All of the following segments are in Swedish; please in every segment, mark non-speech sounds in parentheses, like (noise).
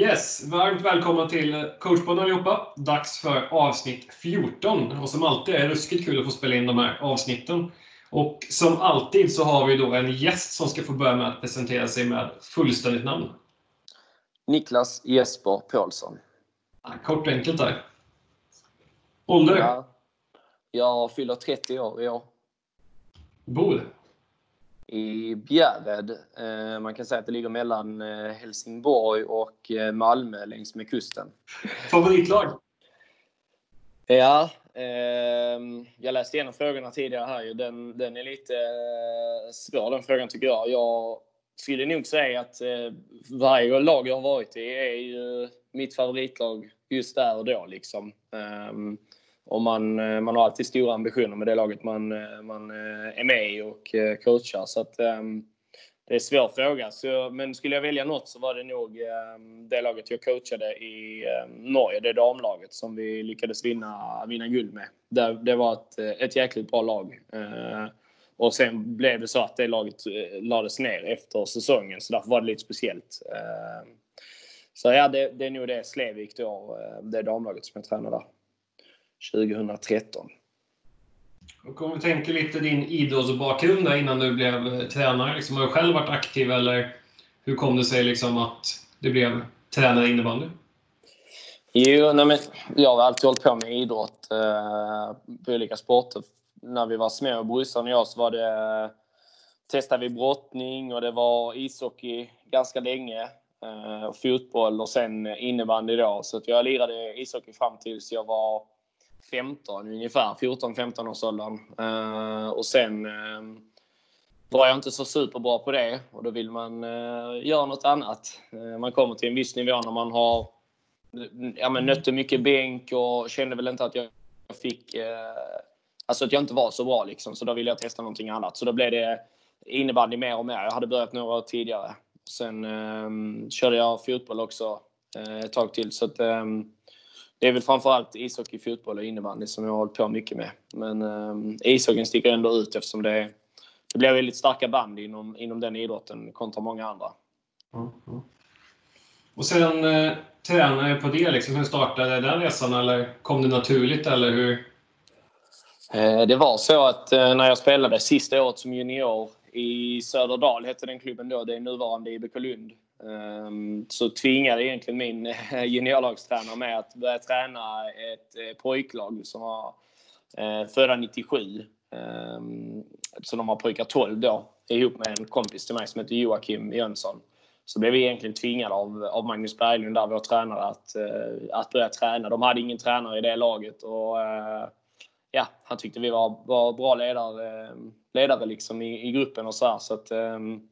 Yes, varmt välkomna till Coachpodden allihopa. Dags för avsnitt 14. Och som alltid är det ruskigt kul att få spela in de här avsnitten. Och som alltid så har vi då en gäst som ska få börja med att presentera sig med fullständigt namn. Niklas Jesper Paulsson. kort och enkelt där. Ålder? Ja, jag fyller 30 år i år. Bor? I Bjärred. Eh, man kan säga att det ligger mellan eh, Helsingborg och eh, Malmö längs med kusten. Favoritlag? Ja, jag läste igenom frågorna tidigare här. Den, den är lite svår den frågan tycker jag. Jag skulle nog säga att varje lag jag har varit i är ju mitt favoritlag just där och då. Liksom. Um, och man, eh, man har alltid stora ambitioner med det laget man, eh, man eh, är med i och coachar. Så att, ehm, det är en svår fråga. Så, men skulle jag välja något så var det nog ehm, det laget jag coachade i ehm, Norge, det damlaget som vi lyckades vinna, vinna guld med. Det, det var ett, ett jäkligt bra lag. Och sen blev det så att det laget lades ner efter säsongen, så därför var det lite speciellt. Så ja, det, det är nog det Slevik då, det damlaget som jag tränar där. 2013. Och om vi tänker lite din idrottsbakgrund innan du blev eh, tränare. Liksom, har du själv varit aktiv eller hur kom det sig liksom att du blev tränare i innebandy? Jo, nej men, jag har alltid hållit på med idrott eh, på olika sporter. När vi var små, brorsan och jag, så var det testade vi brottning och det var ishockey ganska länge. Eh, fotboll och sen innebandy då. Så att jag lirade ishockey fram tills jag var 15 ungefär, 14-15 års åldern. Uh, och sen uh, var jag inte så superbra på det och då vill man uh, göra något annat. man kommer till en viss nivå när man har ja, men nötte mycket bänk och kände väl inte att jag fick... alltså att jag inte var så bra liksom, så då ville jag testa någonting annat. Så då blev det innebandy mer och mer. Jag hade börjat några år tidigare. Sen körde jag fotboll också ett tag till. Så att, det är väl framförallt ishockey, fotboll och innebandy som jag har hållit på mycket med. Men eh, ishockeyn sticker ändå ut eftersom det, är, det blir väldigt starka band inom, inom den idrotten kontra många andra. Mm. Och sen eh, tränare på det, liksom, hur startade den resan? Eller kom det naturligt? Eller hur? Eh, det var så att eh, när jag spelade sista året som junior i Söderdal, hette den klubben då, det är nuvarande IBK Lund. Ehm, så tvingade egentligen min eh, juniorlagstränare mig att börja träna ett eh, pojklag som var eh, födda 97. Ehm, så de var pojkar 12 då, ihop med en kompis till mig som heter Joakim Jönsson. Så blev vi egentligen tvingade av, av Magnus Berglund, där vår tränare, att, att börja träna. De hade ingen tränare i det laget och ja, han tyckte vi var, var bra ledare, ledare liksom i, i gruppen och så här, Så att, ehm,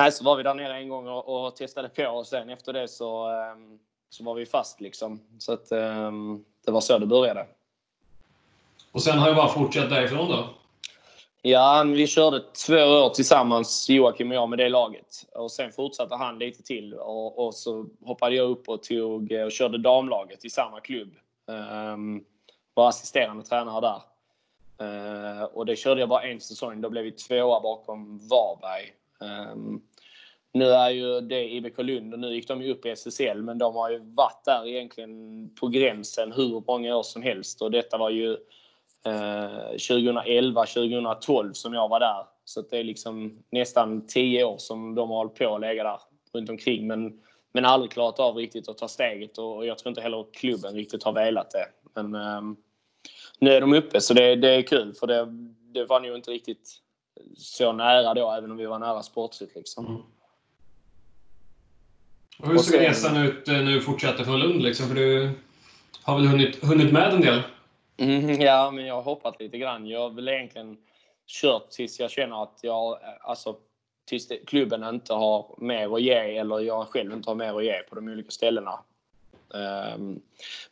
Nej, så var vi där nere en gång och, och testade på och sen efter det så, um, så var vi fast liksom. Så att um, det var så det började. Och sen har det bara fortsatt därifrån då? Ja, vi körde två år tillsammans, Joakim och jag, med det laget. Och sen fortsatte han lite till och, och så hoppade jag upp och, tog, och körde damlaget i samma klubb. Um, var assisterande tränare där. Uh, och det körde jag bara en säsong. Då blev vi tvåa bakom Varberg. Um, nu är ju det IBK Lund och nu gick de ju upp i SSL men de har ju varit där egentligen på gränsen hur många år som helst och detta var ju eh, 2011, 2012 som jag var där. Så det är liksom nästan 10 år som de har hållit på att lägga där runt omkring men, men aldrig klarat av riktigt att ta steget och jag tror inte heller klubben riktigt har velat det. Men eh, nu är de uppe så det, det är kul för det, det var nog inte riktigt så nära då även om vi var nära sportsligt liksom. Mm. Och hur ser resan ut eh, nu fortsätter från Lund? Liksom? För du har väl hunnit, hunnit med en del? Mm, ja, men jag har hoppat lite grann. Jag har väl egentligen kört tills jag känner att jag, alltså, tills det, klubben inte har mer att ge eller jag själv inte har mer att ge på de olika ställena. Um,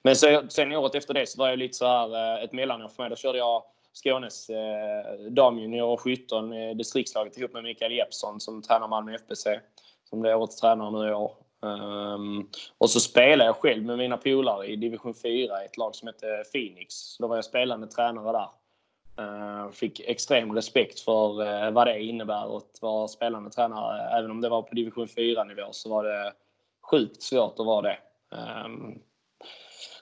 men så, sen året efter det så var jag lite så här eh, ett mellanår för mig. Då körde jag Skånes eh, damjunior 17, eh, distriktslaget ihop med Mikael Jeppsson som tränar Malmö FBC. Som blir årets tränare nu i år. Um, och så spelade jag själv med mina polare i division 4 i ett lag som hette Phoenix. Så då var jag spelande tränare där. Uh, fick extrem respekt för uh, vad det innebär att vara spelande tränare. Även om det var på division 4 nivå så var det sjukt svårt att vara det. Um,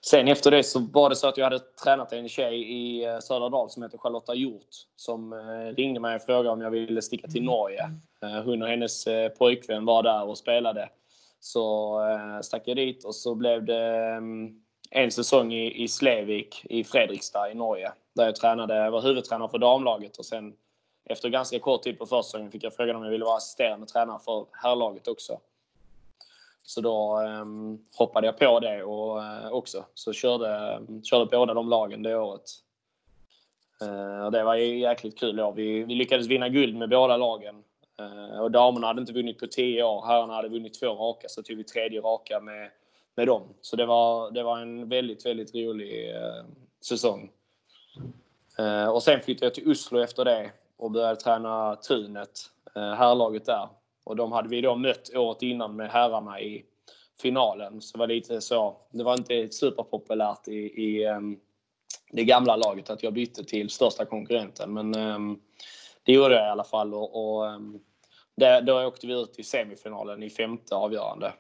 sen efter det så var det så att jag hade tränat en tjej i uh, Södra Dal som heter Charlotta Hjort som uh, ringde mig och frågade om jag ville sticka till Norge. Uh, hon och hennes uh, pojkvän var där och spelade. Så eh, stack jag dit och så blev det mm, en säsong i, i Slevik i Fredrikstad i Norge. Där jag tränade, var huvudtränare för damlaget och sen efter ganska kort tid på försäsongen fick jag frågan om jag ville vara assisterande tränare för herrlaget också. Så då um, hoppade jag på det och, uh, också. Så körde, körde båda de lagen det året. Uh, det var jäkligt kul år. Vi, vi lyckades vinna guld med båda lagen. Eh, och damerna hade inte vunnit på tio år. Herrarna hade vunnit två raka, så tog vi tredje raka med, med dem. Så det var, det var en väldigt, väldigt rolig eh, säsong. Eh, och sen flyttade jag till Oslo efter det och började träna Tunet, herrlaget där. Och de hade vi då mött året innan med herrarna i finalen. Så det var lite så. Det var inte superpopulärt i, i eh, det gamla laget att jag bytte till största konkurrenten. Men ehm, det gjorde jag i alla fall. Och, och ehm, det, då åkte vi ut i semifinalen i femte avgörande.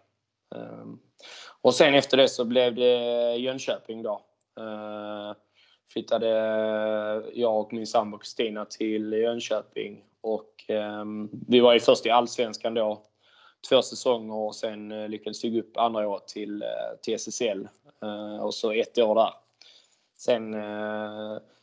Ehm, och sen efter det så blev det Jönköping då. Uh, flyttade jag och min sambo Kristina till Jönköping och vi var ju först i Allsvenskan då två säsonger och sen eh, lyckades vi gå upp andra året till, eh, till SSL eh, och så ett år där. Sen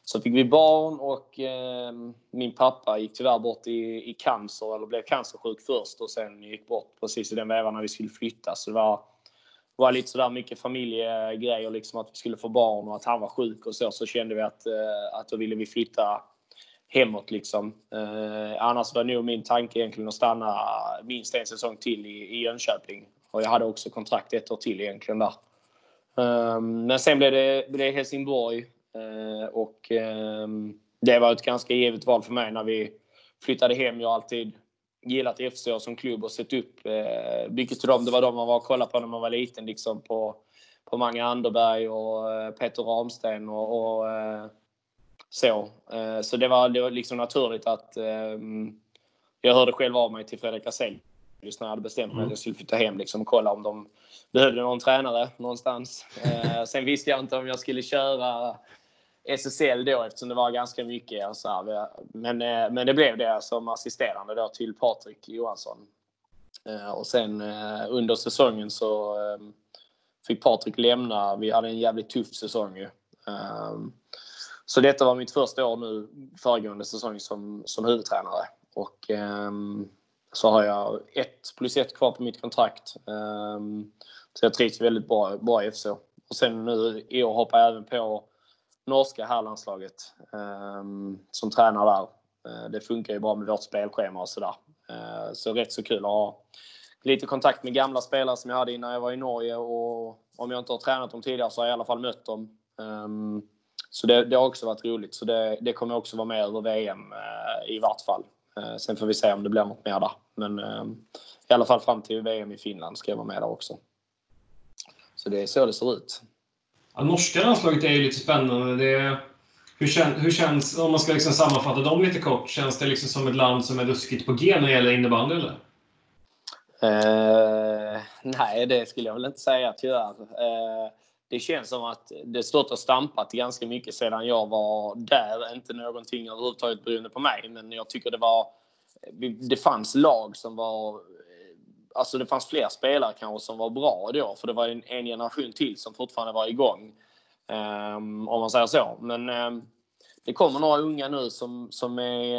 så fick vi barn och eh, min pappa gick tyvärr bort i, i cancer, eller blev cancersjuk först och sen gick bort precis i den vevan när vi skulle flytta. Så det var, var lite sådär mycket familjegrejer, liksom att vi skulle få barn och att han var sjuk och så. Så kände vi att, eh, att då ville vi flytta hemåt liksom. Eh, annars var nog min tanke egentligen att stanna minst en säsong till i, i Jönköping. Och jag hade också kontrakt ett år till egentligen där. Um, men sen blev det, blev det Helsingborg och um, det var ett ganska givet val för mig när vi flyttade hem. Jag har alltid gillat FC som klubb och sett upp uh, mycket till dem. Det var de man var och kollade på när man var liten liksom på, på Mange Anderberg och uh, Peter Ramsten och, och så, eh, så det var, det var liksom naturligt att ehm, jag hörde själv av mig till Fredrik Aselius när jag hade bestämt mig mm. att jag skulle flytta hem liksom, och kolla om de behövde någon tränare någonstans. Eh, sen visste jag inte om jag skulle köra SSL då eftersom det var ganska mycket. Så här, men, eh, men det blev det som assisterande då till Patrik Johansson. Eh, och sen eh, under säsongen så fick Patrik lämna. Vi hade en jävligt tuff säsong ju. Så detta var mitt första år nu föregående säsong som, som huvudtränare. Och så har jag ett plus ett kvar på mitt kontrakt. Så jag trivs väldigt bra, bra i FC. Och sen nu i år hoppar jag även på norska herrlandslaget ehm, som tränar där. Eh, det funkar ju bra med vårt spelschema och sådär. Uh, så rätt så kul att ha lite kontakt med gamla spelare som jag hade innan jag var i Norge och om jag inte har tränat dem tidigare så har jag i alla fall mött dem. Um, så det, det, har också varit roligt. Så det, det kommer också vara med över VM eh, i vart fall. Sen får vi se om det blir något mer där. Men ehm, i alla fall fram till VM i Finland ska jag vara med där också. Så det är så det ser ut. Ja, norska landslaget är ju lite spännande. Det, hur, kän, hur känns, om man ska liksom sammanfatta dem lite kort, känns det liksom som ett land som är ruskigt på G när det gäller innebandy eller? Uh, nej, det skulle jag väl inte säga tyvärr. Uh, eh, det känns som att det stått och stampat ganska mycket sedan jag var där. Inte någonting överhuvudtaget beroende på mig, men jag tycker det var... Det fanns lag som var... Alltså det fanns fler spelare kanske som var bra då, för det var en, en generation till som fortfarande var igång. Um, om man säger så. Men um, det kommer några unga nu som, som är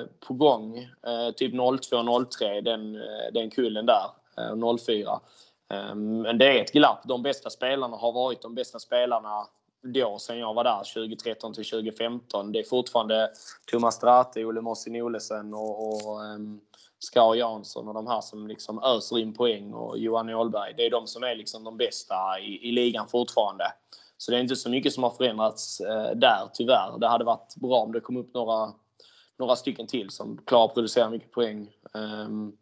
uh, på gång. Uh, typ 02-03, den, uh, den kullen där. 04. Um, ehm, men det är ett glapp. De bästa spelarna har varit de bästa spelarna då sen jag var där 2013 till 2015. Det är fortfarande Thomas Strate, Olle Mossin Olesen och, och um, Skar Jansson och de här som liksom öser in poäng och Johan Ålberg. Det är de som är liksom de bästa i, i ligan fortfarande. Så det är inte så mycket som har förändrats eh, där tyvärr. Det hade varit bra om det kom upp några, några stycken till som klarar att producera mycket poäng. Um,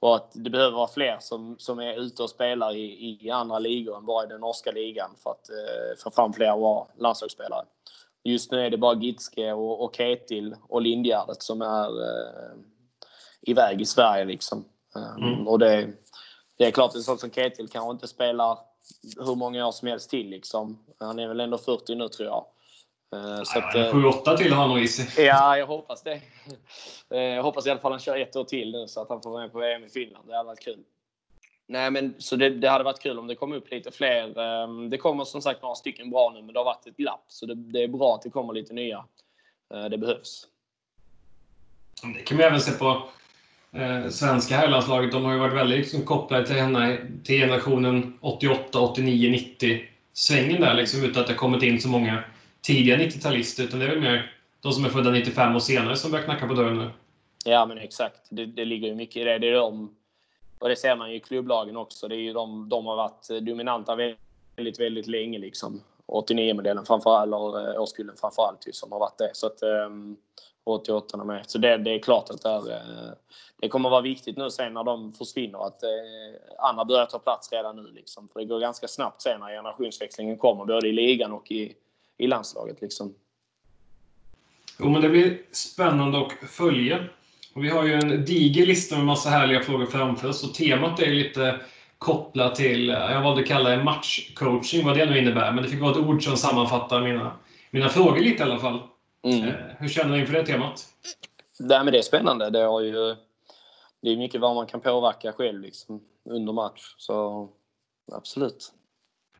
och att det behöver vara fler som, som är ute och spelar i, i andra ligor än bara i den norska ligan för att eh, få fram fler bra landslagsspelare. Just nu är det bara Gitske och, och Ketil och Lindgärdet som är eh, iväg i Sverige. Liksom. Um, mm. Och det, det är klart, en sån som Ketil kanske inte spelar hur många år som helst till. Liksom. Han är väl ändå 40 nu tror jag. Eh, så att, 7-8 till har han nog i sig. Ja, jag hoppas det. (laughs) Jag hoppas i alla fall han kör ett år till nu så att han får vara med på VM i Finland. Det hade varit kul. Nej, men så det, det, hade varit kul om det kom upp lite fler. Ehm, det kommer som sagt några stycken bra nu, men det har varit ett glapp. Så det, det är bra att det kommer lite nya. Eh, det behövs. Det kan vi även se på eh, svenska herrlandslaget. De har ju varit väldigt liksom, kopplade till, henne, till generationen 88, 89, 90 svängen där liksom, utan att det kommit in så många tidiga 90-talister. Utan det är väl mer de som är födda 95 och senare som börjar knacka på dörren nu. Ja, men exakt. Det, det ligger ju mycket i det. Det är de och det ser man ju i klubblagen också. Det är ju de, de har varit dominanta väldigt, väldigt länge. Liksom. 89-modellen framför eller eh, årskullen framför allt som har varit det. Så att, um, 88 med. Så det, det är klart att det, är, eh, det kommer vara viktigt nu sen när de försvinner att eh, andra börjar ta plats redan nu. Liksom. För det går ganska snabbt sen när generationsväxlingen kommer, både i ligan och i, i landslaget. Liksom. Jo, men det blir spännande att följa. Och vi har ju en diger lista med massa härliga frågor framför oss och temat är lite kopplat till, eh, jag valde att kalla det matchcoaching, vad det nu innebär. Men det fick vara ett ord som sammanfattar mina, mina frågor lite i alla fall. Mm. Eh, hur känner du inför det temat? Nej, men det är spännande. Det, har ju, det är mycket vad man kan påverka själv liksom, under match. Så absolut.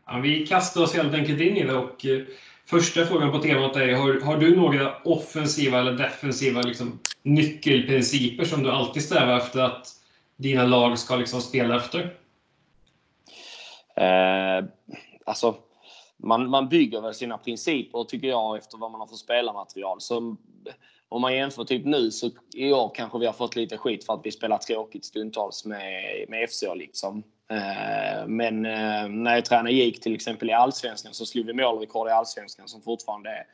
Ja, vi kastar oss helt enkelt in i det och eh, Första frågan på temat är, har, har du några offensiva eller defensiva liksom, nyckelprinciper som du alltid strävar efter att dina lag ska liksom spela efter? Eh, alltså, man, man bygger väl sina principer, tycker jag, efter vad man har för spelarmaterial. Så om man jämför typ nu så i år kanske vi har fått lite skit för att vi spelar tråkigt stundtals med, med FC liksom. Eh, men eh, när jag tränade gick till exempel i Allsvenskan så slog vi målrekord i Allsvenskan som fortfarande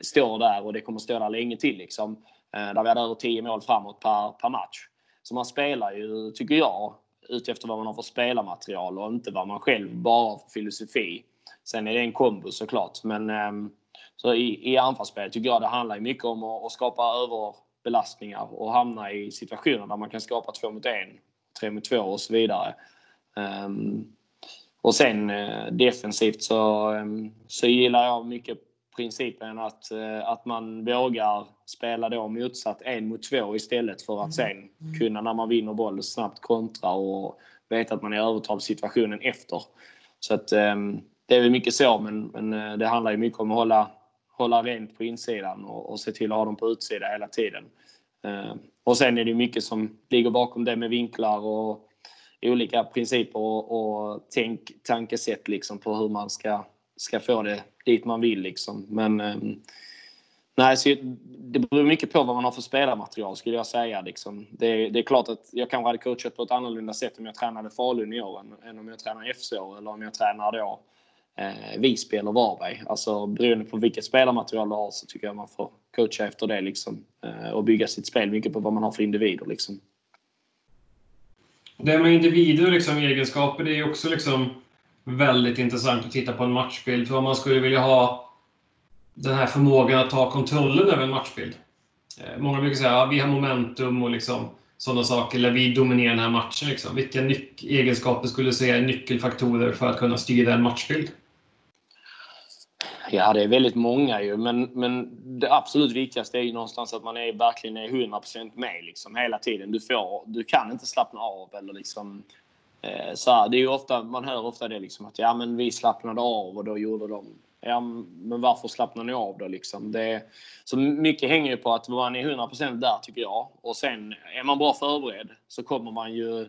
står där och det kommer stå där länge till. Liksom. Eh, där vi hade över 10 mål framåt per, per match. Så man spelar ju, tycker jag, utefter vad man har för spelarmaterial och inte vad man själv bara har för filosofi. Sen är det en kombo såklart. Men ehm, så i, i anfallsspel tycker jag det handlar mycket om att, att skapa överbelastningar och hamna i situationer där man kan skapa två mot en, tre mot två och så vidare. Um, och sen uh, defensivt så, um, så gillar jag mycket principen att, uh, att man vågar spela då motsatt en mot två istället för att sen kunna när man vinner boll snabbt kontra och veta att man är i övertalssituationen efter. Så att um, det är väl mycket så, men, men eh, det handlar ju mycket om att hålla, hålla rent på insidan och, och se till att ha dem på utsidan hela tiden. Eh, och sen är det mycket som ligger bakom det med vinklar och olika principer och, och tänk, tankesätt liksom på hur man ska, ska få det dit man vill. Liksom. Men ehm, nej, så det beror mycket på vad man har för spelarmaterial skulle jag säga. Liksom. Det, det, är klart att jag kanske hade coachat på ett annorlunda sätt om jag tränade Falun i år än, än om jag tränar FC eller om jag tränar då eh, Visby eller Varberg. Alltså beroende på vilket spelarmaterial du har så tycker jag man får coacha efter det liksom. Eh, och bygga sitt spel mycket på vad man har för individer liksom. Det med individer och liksom egenskaper, det är också liksom väldigt intressant att titta på en matchbild. För om man skulle vilja ha den här förmågan att ta kontrollen över en matchbild. Eh, många brukar säga att ja, vi har momentum och liksom sådana saker, eller vi dominerar den här matchen. Liksom. Vilka egenskaper skulle du säga är nyckelfaktorer för att kunna styra en matchbild? Ja, det är väldigt många ju, men, men det absolut viktigaste är ju någonstans att man är verkligen är 100% med liksom hela tiden. Du, får, du kan inte slappna av eller liksom eh, så här, det är ju ofta, man hör ofta det liksom att ja, men vi slappnade av och då gjorde de Ja, men varför slappnar ni av då liksom? Det, så mycket hänger ju på att man är 100% där tycker jag. Och sen är man bra förberedd så kommer man ju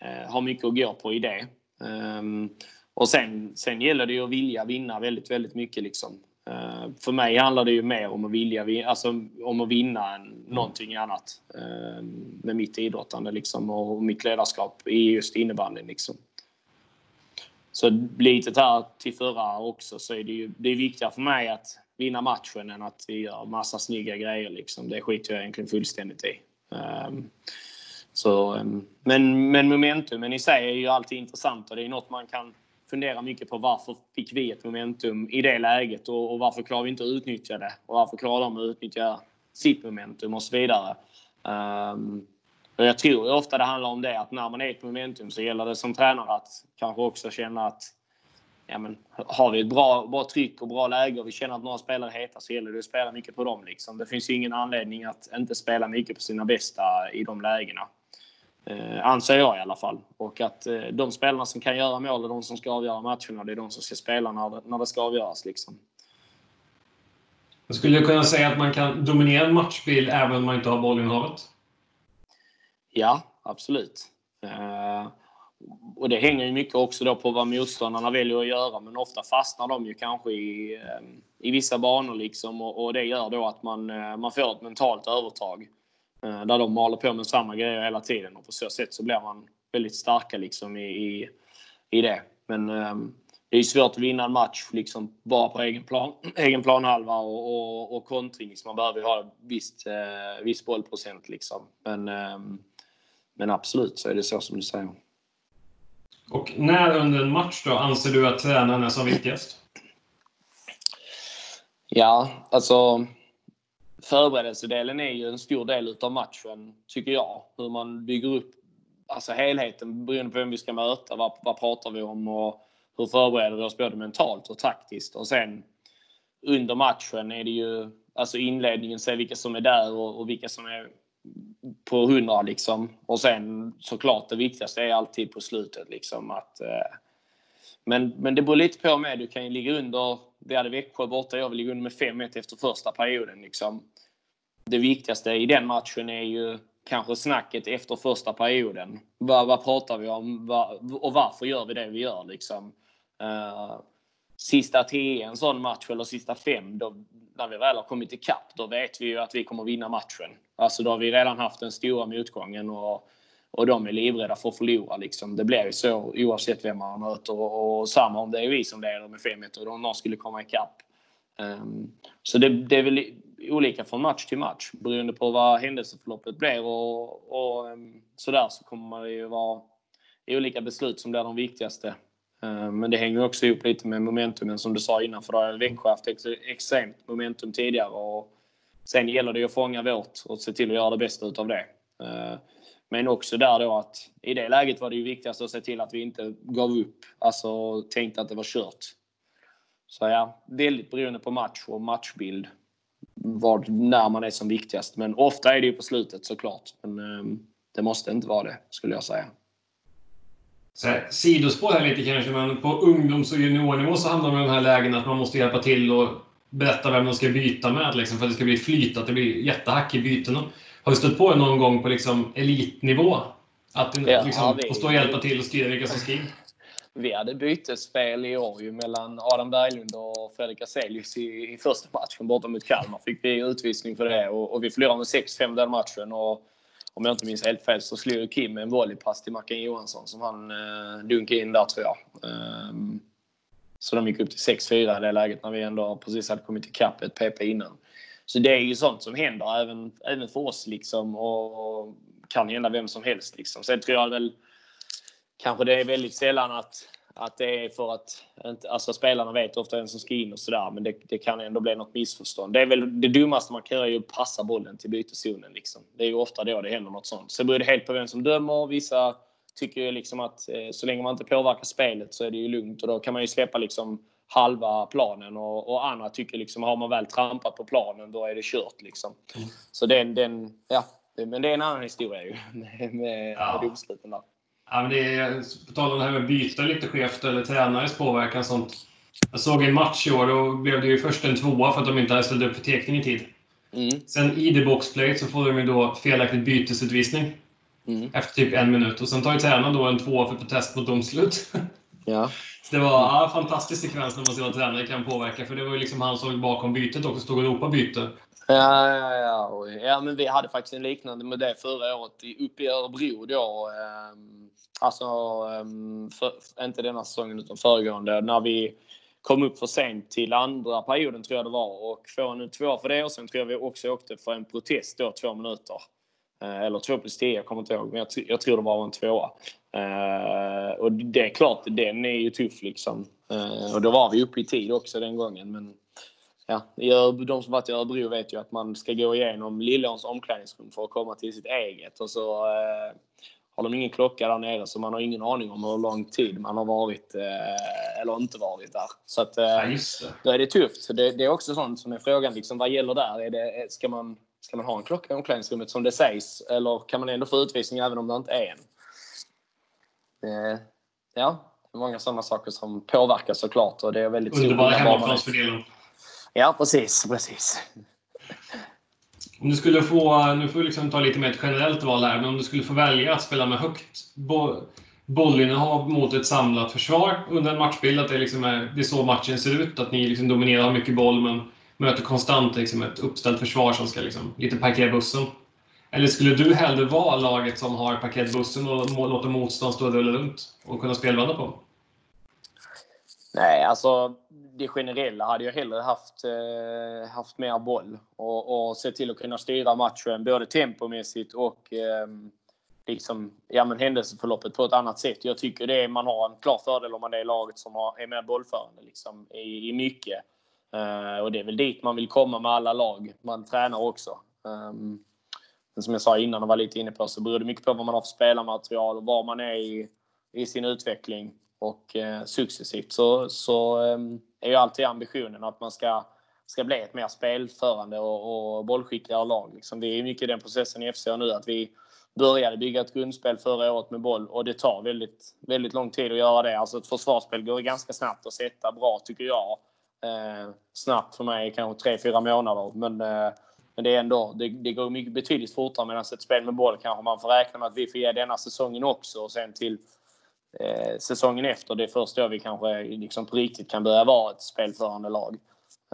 eh, ha mycket att gå på i det. Um, och sen, sen gäller det ju att vilja vinna väldigt, väldigt mycket. Liksom. Uh, för mig handlar det ju mer om att vilja alltså, om att vinna än någonting annat uh, med mitt idrottande liksom, och mitt ledarskap i just innebandyn. Liksom. Så lite här till förra också så är det ju det är viktigare för mig att vinna matchen än att vi gör massa snygga grejer. Liksom. Det skiter jag egentligen fullständigt i. Um, så, um, men, men momentumen i sig är ju alltid intressant och det är något man kan fundera mycket på varför fick vi ett momentum i det läget och, och varför klarar vi inte att utnyttja det? Och varför klarar de att utnyttja sitt momentum och så vidare? Um, Och jag tror ofta det handlar om det att när man är i ett momentum så gäller det som tränare att kanske också känna att ja, men, har vi ett bra, bra tryck och bra läge och vi känner att några spelare är heta så gäller det att spela mycket på dem. Liksom. Det finns ju ingen anledning att inte spela mycket på sina bästa i de lägena. Eh, anser jag i alla fall. Och att eh, de spelarna som kan göra mål är de som ska avgöra matcherna. Det är de som ska spela när det, när det ska avgöras. Liksom. Jag skulle kunna säga att man kan dominera en matchbild även om man inte har bollinnehavet? Ja, absolut. Eh, och det hänger ju mycket också då på vad motståndarna väljer att göra, men ofta fastnar de ju kanske i, eh, i vissa banor liksom och, och det gör då att man, eh, man får ett mentalt övertag. Eh, där de maler på med samma grejer hela tiden och på så sätt så blir man väldigt starka liksom i, i, i det. Men det är svårt att vinna en match liksom bara på egen, plan, (clears throat) egen planhalva och, och, och kontring. Så man behöver ha en viss, eh, viss bollprocent. Liksom. Men, eh, men absolut så är det så som du säger. Och när under en match då anser du att tränaren är som viktigast? Ja, alltså förberedelsedelen är ju en stor del av matchen, tycker jag. Hur man bygger upp alltså helheten beroende på vem vi ska möta. Vad, vad pratar vi om och hur förbereder vi oss både mentalt och taktiskt. Och sen under matchen är det ju alltså inledningen, se vilka som är där och, och vilka som är på 100 liksom. Och sen såklart det viktigaste är alltid på slutet liksom att eh, men, men det beror lite på med. Du kan ju ligga under. Vi hade Växjö borta. Jag vill ligga under med 5-1 efter första perioden. Liksom. Det viktigaste i den matchen är ju kanske snacket efter första perioden. Vad, vad pratar vi om vad, och varför gör vi det vi gör? Liksom. Uh, sista 10 en sån match, eller sista fem, då, när vi väl har kommit ikapp, då vet vi ju att vi kommer vinna matchen. Alltså då har vi redan haft den stora motgången och, och de är livrädda för att förlora. Liksom. Det blir ju så oavsett vem man möter. Och, och samma om det är vi som leder med 5-1 och någon skulle komma ikapp. Um, ehm, så det, det är väl olika från match till match. Beroende på vad händelseförloppet blir och, och um, sådär så kommer det ju vara olika beslut som blir de viktigaste. Ehm, men det hänger också ihop lite med momentumen som du sa innan för då har Växjö haft ex extremt momentum tidigare och sen gäller det att fånga vårt och se till att göra det bästa utav det. Uh, men också där då att i det läget var det ju viktigast att se till att vi inte gav upp. Alltså tänkte att det var kört. Så ja, väldigt beroende på match och matchbild. Var, när man är som viktigast. Men ofta är det ju på slutet såklart. Men eh, det måste inte vara det, skulle jag säga. Så här, sidospår här lite kanske, men på ungdoms och juniornivå så handlar det i de här lägena att man måste hjälpa till och berätta vem man ska byta med liksom, för att det ska bli flyt, att det blir jättehack i bytena. Har du stött på det någon gång på liksom elitnivå? Att du ja, liksom, får stå och hjälpa till och skriva vilka som skriver? Vi hade bytesspel i år ju mellan Adam Berglund och Fredrik Aselius i, i första matchen borta mot Kalmar. Fick vi utvisning för det och, och vi förlorade med 6-5 den matchen. Och, om jag inte minns helt fel så slog Kim en volleypass till Mackan Johansson som han eh, dunkade in där tror jag. Um, så de gick upp till 6-4 i det läget när vi ändå precis hade kommit ikapp ett PP innan. Så det är ju sånt som händer även, även för oss liksom och kan hända vem som helst. Liksom. Sen tror jag väl kanske det är väldigt sällan att, att det är för att alltså spelarna vet ofta vem som ska in och sådär men det, det, kan ändå bli något missförstånd. Det är väl det dummaste man kan göra är att passa bollen till byteszonen. Liksom. Det är ju ofta då det händer något sånt. Sen beror det helt på vem som dömer. Vissa tycker ju liksom att eh, så länge man inte påverkar spelet så är det ju lugnt och då kan man ju släppa liksom halva planen och, och andra tycker liksom har man väl trampat på planen då är det kört liksom. Mm. Så den, den, ja, men det är en annan historia ju (laughs) med, med, ja. med domsluten där. Ja, men det är, på tal om det här med att byta lite skevt eller tränares påverkan sånt. Jag såg en match i år och blev det ju först en tvåa för att de inte hade ställt upp för tekning i tid. Mm. Sen i the boxplay så får de ju då felaktigt bytesutvisning. Mm. Efter typ en minut. Och sen tar ju tränaren då en tvåa för protest mot domslut. Ja. (laughs) Så det var ja, en fantastisk sekvens när man ser vad tränare kan påverka. För det var ju liksom han som låg bakom bytet också, stod och ropade byte. Ja, ja, ja. ja, men vi hade faktiskt en liknande med det förra året uppe i Örebro då. Ehm, alltså, ehm, för, inte denna säsongen utan föregående. När vi kom upp för sent till andra perioden tror jag det var och får en tvåa för det och sen tror jag vi också åkte för en protest då två minuter. Eh, eller 2 plus 10, jag kommer inte ihåg. Men jag, jag tror det var en tvåa. Uh, och det är klart, den är ju tuff liksom. Uh, och då var vi uppe i tid också den gången. Men ja, de som varit i Örebro vet ju att man ska gå igenom Lillåns omklädningsrum för att komma till sitt eget. Och så eh, har de ingen klocka där nere så man har ingen aning om hur lång tid man har varit eh, eller inte varit där. Så att, eh, ja, då är det tufft. Det, det, är också sånt som är frågan, liksom, vad gäller där? Är det, ska, man, ska man ha en klocka i omklädningsrummet som det sägs? Eller kan man ändå få utvisning även om det inte är en? Ja, det är många sådana saker som påverkar såklart. Och det är väldigt Underbara hemmaplansfördelning. Ja, precis. precis. Om du skulle få, nu får du liksom ta lite mer ett generellt val här, men om du skulle få välja att spela med högt bo, bollinnehav mot ett samlat försvar under en matchbild, att det, liksom är, det är så matchen ser ut, att ni liksom dominerar mycket boll men möter konstant liksom ett uppställt försvar som ska liksom, lite parkera bussen. Eller skulle du hellre vara laget som har parkerat bussen och låter motstånd stå och rulla runt och kunna spelvända på? Nej, alltså det generella hade jag hellre haft, eh, haft mer boll och, och sett till att kunna styra matchen både tempomässigt och eh, liksom, ja, men händelseförloppet på ett annat sätt. Jag tycker det är, man har en klar fördel om man är laget som har, är mer bollförande liksom, i, i mycket. Eh, och det är väl dit man vill komma med alla lag. Man tränar också. Ehm, men som jag sa innan och var lite inne på så beror det mycket på vad man har för spelarmaterial och var man är i, i sin utveckling. Och eh, successivt så, så eh, är ju alltid ambitionen att man ska, ska bli ett mer spelförande och, och bollskickligare lag. Liksom. Vi är mycket i den processen i FC nu att vi började bygga ett grundspel förra året med boll och det tar väldigt, väldigt lång tid att göra det. Alltså ett försvarsspel går ganska snabbt att sätta bra tycker jag. Eh, snabbt för mig kanske 3-4 månader men, eh, men det är ändå, det, det går mycket betydligt fortare medan ett spel med boll kanske man får räkna med att vi får ge denna säsongen också och sen till eh, säsongen efter. Det är först då vi kanske liksom på riktigt kan börja vara ett spelförande lag.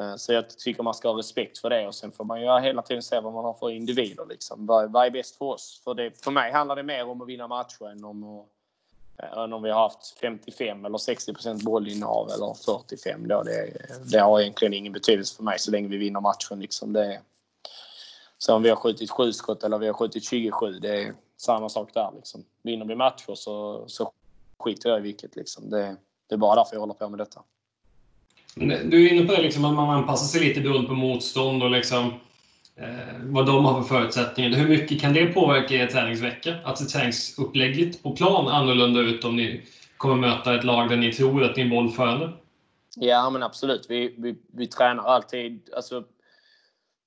Eh, så jag tycker man ska ha respekt för det och sen får man ju hela tiden se vad man har för individer. Liksom. Vad, vad är bäst för oss? För, det, för mig handlar det mer om att vinna matcher än om, att, än om vi har haft 55 eller 60 procent bollinnehav eller 45. Då. Det, det har egentligen ingen betydelse för mig så länge vi vinner matchen. Liksom. Det, så om vi har skjutit 7 skott eller vi har skjutit 27, det är samma sak där. Liksom. Vinner vi matcher så, så skiter jag i vilket. Liksom. Det, det är bara därför jag håller på med detta. Du är inne på det, liksom, att man anpassar sig lite beroende på motstånd och liksom, Eh, vad de har för förutsättningar. Hur mycket kan det påverka er träningsvecka? Att träningsupplägget på plan annorlunda ut om ni kommer möta ett lag där ni tror att ni är bollförande? Ja, men absolut. Vi, vi, vi tränar alltid. Alltså,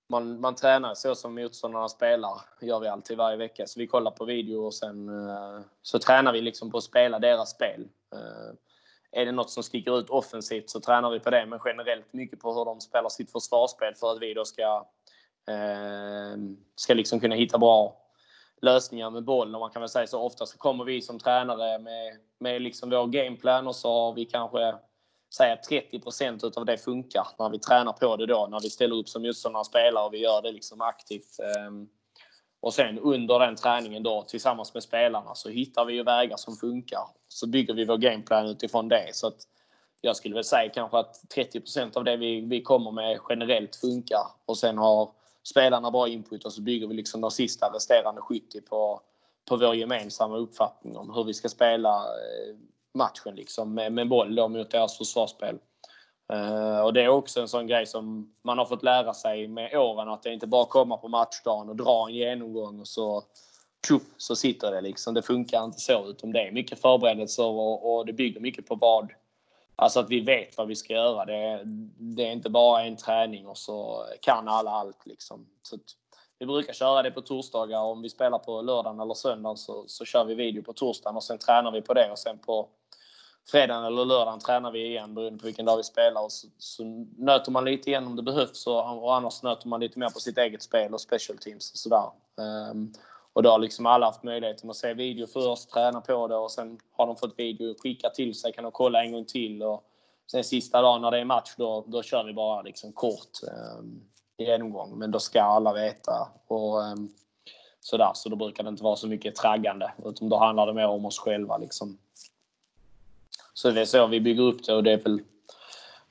man, man tränar så som motståndarna spelar. gör vi alltid varje vecka. Så vi kollar på video och sen uh, så tränar vi liksom på att spela deras spel. Uh, är det något som sticker ut offensivt så tränar vi på det, men generellt mycket på hur de spelar sitt försvarsspel för att vi då ska, uh, Ehm, ska liksom kunna hitta bra lösningar med boll. Man kan väl säga så ofta så kommer vi som tränare med, med liksom vår gameplan och så har vi kanske säga 30% av det funkar när vi tränar på det då, när vi ställer upp som just sådana spelare och vi gör det liksom aktivt. Ehm, och sen under den träningen då tillsammans med spelarna så hittar vi ju vägar som funkar. Så bygger vi vår gameplan utifrån det. Så att jag skulle väl säga kanske att 30% av det vi, vi kommer med generellt funkar och sen har spelarna bra input och så bygger vi liksom de sista resterande 70 på, på vår gemensamma uppfattning om hur vi ska spela eh, matchen liksom, med, med boll då mot deras försvarsspel. Uh, och det är också en sån grej som man har fått lära sig med åren att det inte bara komma på matchdagen och dra en genomgång och så tjup, så sitter det liksom. Det funkar inte så utan det är mycket förberedelser och, och det bygger mycket på vad Alltså att vi vet vad vi ska göra. Det, det är inte bara en träning och så kan alla allt liksom. Så vi brukar köra det på torsdagar. Om vi spelar på lördagen eller söndagen så, så kör vi video på torsdagen och sen tränar vi på det och sen på fredagen eller lördagen tränar vi igen beroende på vilken dag vi spelar. Och så, så nöter man lite igen om det behövs och, och annars nöter man lite mer på sitt eget spel och special teams och sådär. Um, och då har liksom alla haft möjligheten att se video först, träna på det och sen har de fått video skickat till sig, kan de kolla en gång till. Och sen sista dagen när det är match då, då kör vi bara liksom kort eh, genomgång. Men då ska alla veta. Och, eh, sådär, så då brukar det inte vara så mycket traggande. Utan då handlar det mer om oss själva. Liksom. Så det är så vi bygger upp det och det är väl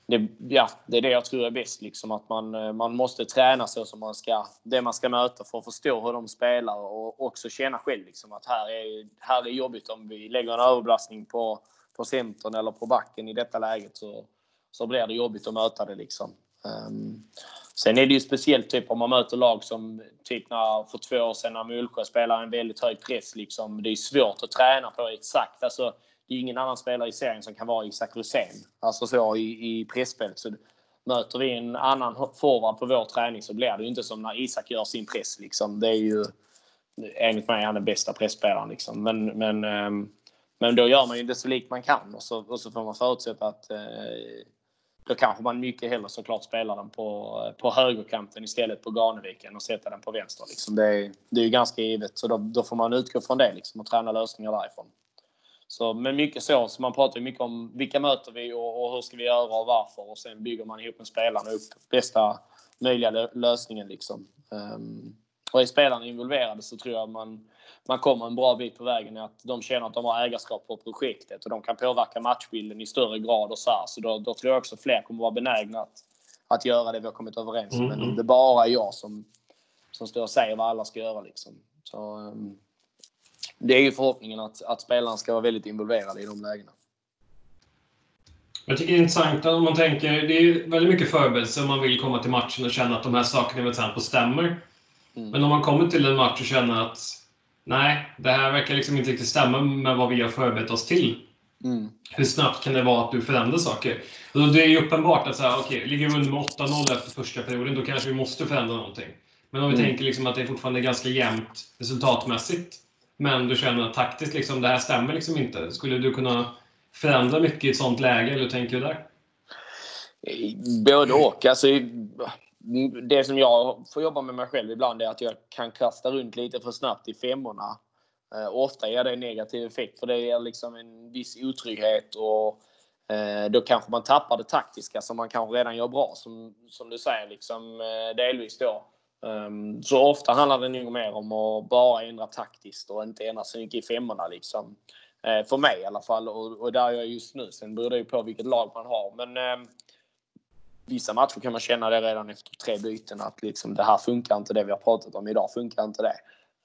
det, ja, det är det jag tror är bäst. Liksom, att man, eh, man måste träna så som man ska, det man ska möta för att förstå hur de spelar och också känna själv liksom, att här är, här är jobbigt om vi lägger en överbelastning på, på centern eller på backen i detta läget så, så blir det jobbigt att möta det. Liksom. Um, sen är det ju speciellt typ om man möter lag som typ när, för två år sedan när Mullsjö spelar en väldigt hög press. Liksom, det är svårt att träna på exakt. Alltså, det är ingen annan spelare i serien som kan vara Isak Rosén. Alltså så i, i pressspelet. Så möter vi en annan forward på vår träning så blir det ju inte som när Isak gör sin press. Liksom. Det är ju enligt mig han den bästa pressspelaren. Liksom. Men, men, ehm, men då gör man ju det så likt man kan och så, och så får man förutsätta att eh, då kanske man mycket hellre såklart spelar den på, på högerkanten istället på Ganeviken och sätta den på vänster. Liksom. Det, är, det är ju ganska givet. Så då, då får man utgå från det liksom, och träna lösningar därifrån. Så, men mycket så. så man pratar mycket om vilka möter vi och, och, hur ska vi göra och varför. Och sen bygger man ihop med spelarna upp bästa möjliga lösningen. Liksom. Um, och är spelarna involverade så tror jag man, man kommer en bra bit på vägen. Att de känner att de har ägarskap på projektet och de kan påverka matchbilden i större grad. och Så, här. så då, då, tror jag också fler kommer vara benägna att, att göra det vi har kommit överens om. Mm. Men det bara är jag som, som står och säger vad alla ska göra. Liksom. Så, um, det är ju förhoppningen att, att spelarna ska vara väldigt involverade i de lägena. Jag tycker det är intressant om man tänker, det är väldigt mycket förberedelse om man vill komma till matchen och känna att de här sakerna med tempo stämmer. Mm. Men om man kommer till en match och känner att nej, det här verkar liksom inte riktigt stämma med vad vi har förberett oss till. Mm. Hur snabbt kan det vara att du förändrar saker? Och det är ju uppenbart att så här, okay, ligger vi under med 8-0 efter första perioden, då kanske vi måste förändra någonting. Men om vi mm. tänker liksom att det är fortfarande ganska jämnt resultatmässigt, men du känner att taktiskt, liksom, det här stämmer liksom inte. Skulle du kunna förändra mycket i ett sånt läge, eller hur tänker du där? Både och. Alltså, det som jag får jobba med mig själv ibland är att jag kan kasta runt lite för snabbt i femmorna. Och ofta ger det negativ effekt för det ger liksom en viss otrygghet och eh, då kanske man tappar det taktiska som man kanske redan gör bra som, som du säger liksom eh, delvis då. Um, så ofta handlar det nog mer om att bara ändra taktiskt och inte ändra så mycket i femmorna liksom. Uh, för mig i alla fall och, och där jag är just nu. Sen beror det ju på vilket lag man har. Men uh, vissa matcher kan man känna det redan efter tre byten att liksom, det här funkar inte, det vi har pratat om idag funkar inte det.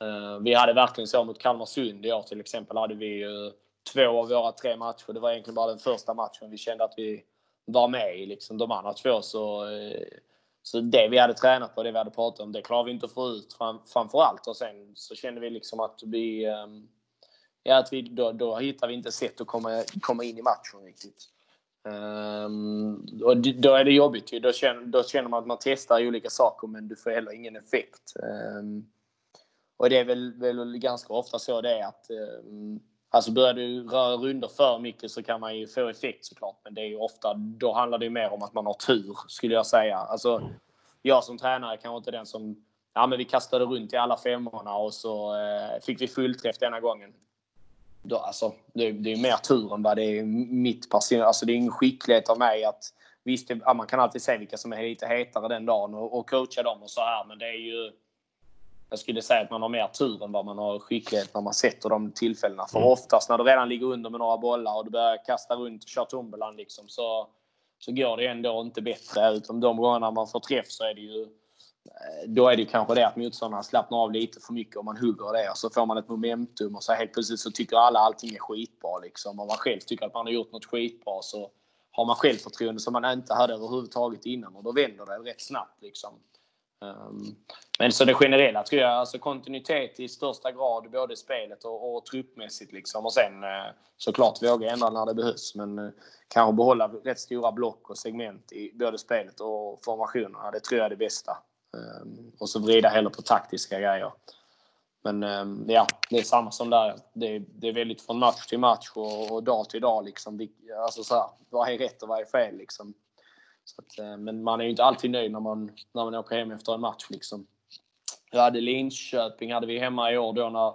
Uh, vi hade verkligen så mot Kalmarsund i år till exempel hade vi ju två av våra tre matcher. Det var egentligen bara den första matchen vi kände att vi var med i. Liksom, de andra två så uh, så det vi hade tränat på, det vi hade pratat om, det klarade vi inte att få ut fram, framför allt. Och sen så kände vi liksom att vi... Ehm, ja, att vi då, då hittar vi inte sätt att komma, komma in i matchen riktigt. Um, och då är det jobbigt ju. Då känner, då känner man att man testar olika saker men du får heller ingen effekt. Um, och det är väl, väl ganska ofta så det är att um, Alltså börjar du röra runder för mycket så kan man ju få effekt såklart. Men det är ju ofta, då handlar det ju mer om att man har tur skulle jag säga. Alltså, jag som tränare kanske inte den som, ja men vi kastade runt i alla femmorna och så eh, fick vi fullträff denna gången. Då, alltså, det, det är mer tur än vad det är mitt person. Alltså det är ingen skicklighet av mig att Visst, ja, man kan alltid se vilka som är lite hetare den dagen och, och coacha dem och så här. Men det är ju jag skulle säga att man har mer tur än vad man har skicklighet när man sätter de tillfällena. För mm. oftast när du redan ligger under med några bollar och du börjar kasta runt och köra tumbeland liksom, så, så går det ändå inte bättre. Utan de gångerna man får träff så är det ju eh, då är det kanske det att motståndaren slappnar av lite för mycket om man hugger det och så får man ett momentum och så helt plötsligt så tycker alla allting är skitbra liksom. Om man själv tycker att man har gjort något skitbra så har man självförtroende som man inte hade överhuvudtaget innan och då vänder det rätt snabbt liksom. Ehm, men så det generella tror jag, alltså kontinuitet i största grad, både spelet och, och truppmässigt. Liksom. Och sen eh, såklart våga ändra när det behövs. Men eh, kanske behålla rätt stora block och segment i både spelet och formationerna. Det tror jag är det bästa. Ehm, och så vrida hellre på taktiska grejer. Men ehm, ja, det är samma som där. Det, det är väldigt från match till match och, och dag till dag. Liksom. Alltså så här, vad är rätt och vad är fel? Liksom. Att, eh, men man är ju inte alltid nöjd när man, när man åker hem efter en match. Liksom. Jag hade Linköping hade vi hemma i år då när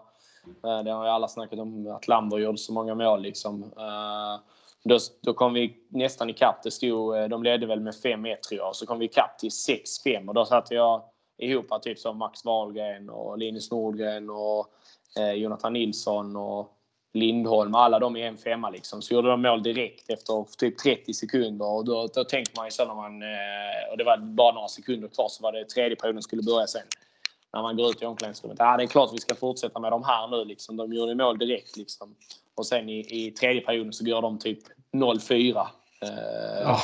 eh, det har ju alla snackat om att Lamber gjorde så många mål. Liksom. Eh, då, då kom vi nästan ikapp. Det stod, de ledde väl med 5-1 tror jag. Så kom vi ikapp till 6-5 och då satte jag ihop typ som Max Wahlgren och Linus Nordgren och Jonathan Nilsson och Lindholm, alla de i en femma liksom. Så gjorde de mål direkt efter typ 30 sekunder och då, då tänkte man ju så när man... Eh, och det var bara några sekunder kvar så var det tredje perioden skulle börja sen. När man går ut i omklädningsrummet. Ja, det är klart vi ska fortsätta med de här nu liksom. De gjorde mål direkt liksom. Och sen i, i tredje perioden så gör de typ 0-4. Eh, oh.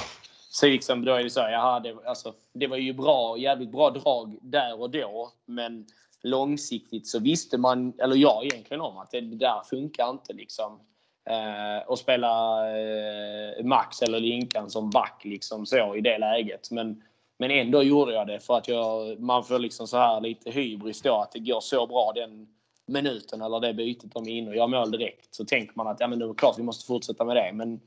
så liksom, då är det så, jaha, det, alltså, det var ju bra, jävligt bra drag där och då. Men långsiktigt så visste man, eller jag egentligen om att det, där funkar inte liksom. Eh, att spela eh, Max eller Linkan som back liksom så i det läget. Men, men ändå gjorde jag det för att jag, man får liksom så här lite hybris då att det går så bra den minuten eller det bytet de är inne och gör mål direkt. Så tänker man att ja, men det är klart vi måste fortsätta med det. Men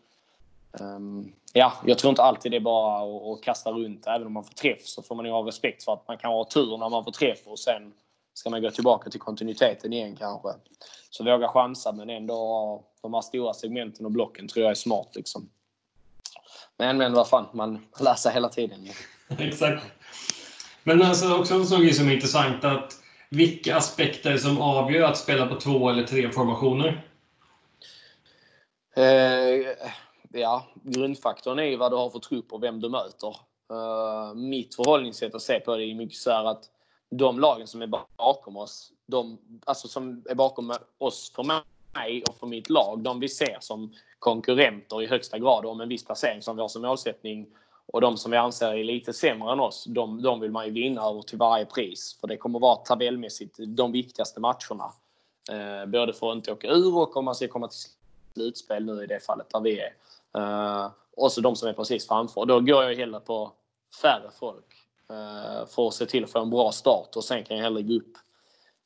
um, ja, jag tror inte alltid det är bara att, att kasta runt. Även om man får träff så får man ju ha respekt för att man kan ha tur när man får träff och sen ska man gå tillbaka till kontinuiteten igen kanske. Så våga chansa men ändå ha de här stora segmenten och blocken tror jag är smart. Liksom. Men, men vad fan, man lär sig hela tiden. (laughs) Exakt. Men alltså också en grej som är intressant att vilka aspekter som avgör att spela på två eller tre formationer? Eh, ja, grundfaktorn är ju vad du har för trupp och vem du möter. Eh, mitt förhållningssätt att se på det är mycket så här att de lagen som är bakom oss, de, alltså som är bakom oss för mig och för mitt lag, de vi ser som konkurrenter i högsta grad om en viss placering som vi har som målsättning och de som vi anser är lite sämre än oss, de, de vill man ju vinna över till varje pris. För det kommer vara tabellmässigt de viktigaste matcherna. Eh, både för att inte åka ur och om man ska komma till slutspel nu i det fallet där vi är. Eh, och så de som är precis framför. Då går jag hellre på färre folk Eh, för att se till att få en bra start och sen kan jag hellre gå upp.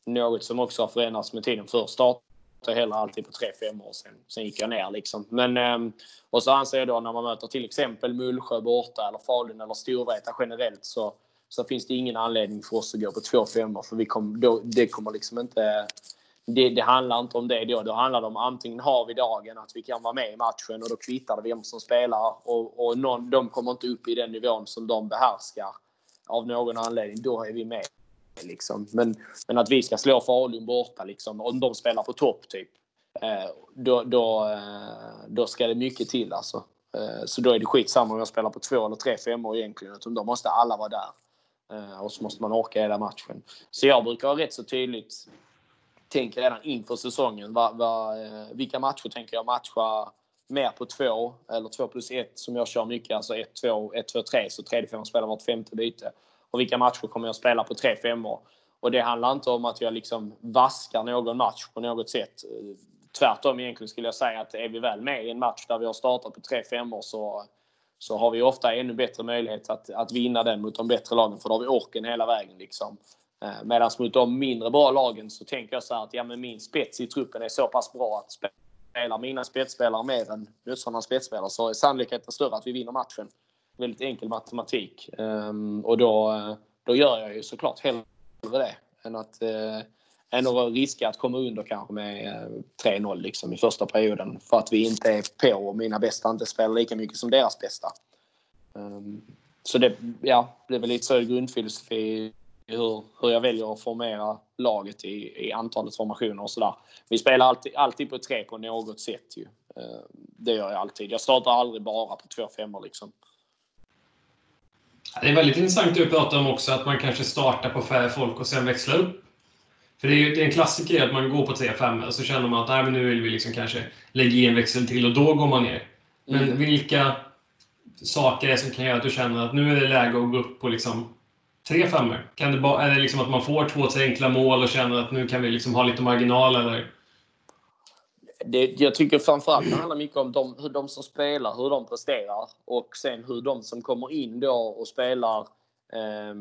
Något som också har förändrats med tiden. Först start jag hellre alltid på 3-5 år. Sen, sen gick jag ner liksom. Men, ehm, och så anser jag då när man möter till exempel Mullsjö borta eller Falun eller Storvreta generellt så, så finns det ingen anledning för oss att gå på 2-5 för vi kom, då, det kommer liksom inte det, det, handlar inte om det då. Då handlar det om antingen har vi dagen att vi kan vara med i matchen och då kvittar det vem som spelar och, och någon, de kommer inte upp i den nivån som de behärskar av någon anledning. Då är vi med. Liksom. Men, men att vi ska slå Falun borta, liksom, om de spelar på topp, typ, eh, då, då, eh, då ska det mycket till. Alltså. Eh, så då är det skitsamma om jag spelar på två eller tre femmor egentligen, utan då måste alla vara där. Och så måste man orka hela matchen. Så jag brukar ha rätt så tydligt tänka redan inför säsongen. Va, va, vilka matcher tänker jag matcha mer på två eller två plus ett som jag kör mycket. Alltså ett, två, ett, två, tre. Så tredje femman spelar vart femte byte och vilka matcher kommer jag spela på 3 5 Och det handlar inte om att jag liksom vaskar någon match på något sätt. Tvärtom egentligen skulle jag säga att är vi väl med i en match där vi har startat på 3 5 så, så har vi ofta ännu bättre möjlighet att, att vinna den mot de bättre lagen för då har vi orken hela vägen. Liksom. Eh, Medan mot de mindre bra lagen så tänker jag så att ja, men min spets i truppen är så pass bra att spelar mina spetsspelare mer än motståndarnas spetsspelare så är sannolikheten större att vi vinner matchen väldigt enkel matematik. Um, och då, eh, då gör jag ju såklart hellre det än att, uh, än att riska att komma under kanske med eh, uh, 3-0 liksom i första perioden. För att vi inte är på och mina bästa inte spelar lika mycket som deras bästa. Um, så det, ja, det är väl lite så grundfilosofi hur, hur jag väljer att formera laget i, i antalet formationer och sådär. Vi spelar alltid, alltid på tre på något sätt ju. Uh, det gör jag alltid. Jag startar aldrig bara på två femmor liksom. Det är väldigt intressant det du pratar om också, att man kanske startar på färre folk och sen växlar upp. För det är ju det är en klassiker att man går på 3-5 och så känner man att Nej, men nu vill vi liksom kanske lägga i en växel till och då går man ner. Men mm. vilka saker är det som kan göra att du känner att nu är det läge att gå upp på liksom 3 5 Kan det bara, Är det liksom att man får två, tre enkla mål och känner att nu kan vi liksom ha lite marginal? Eller? det, jag tycker framförallt det handlar mycket om de, hur de som spelar, hur de presterar och sen hur de som kommer in då och spelar eh,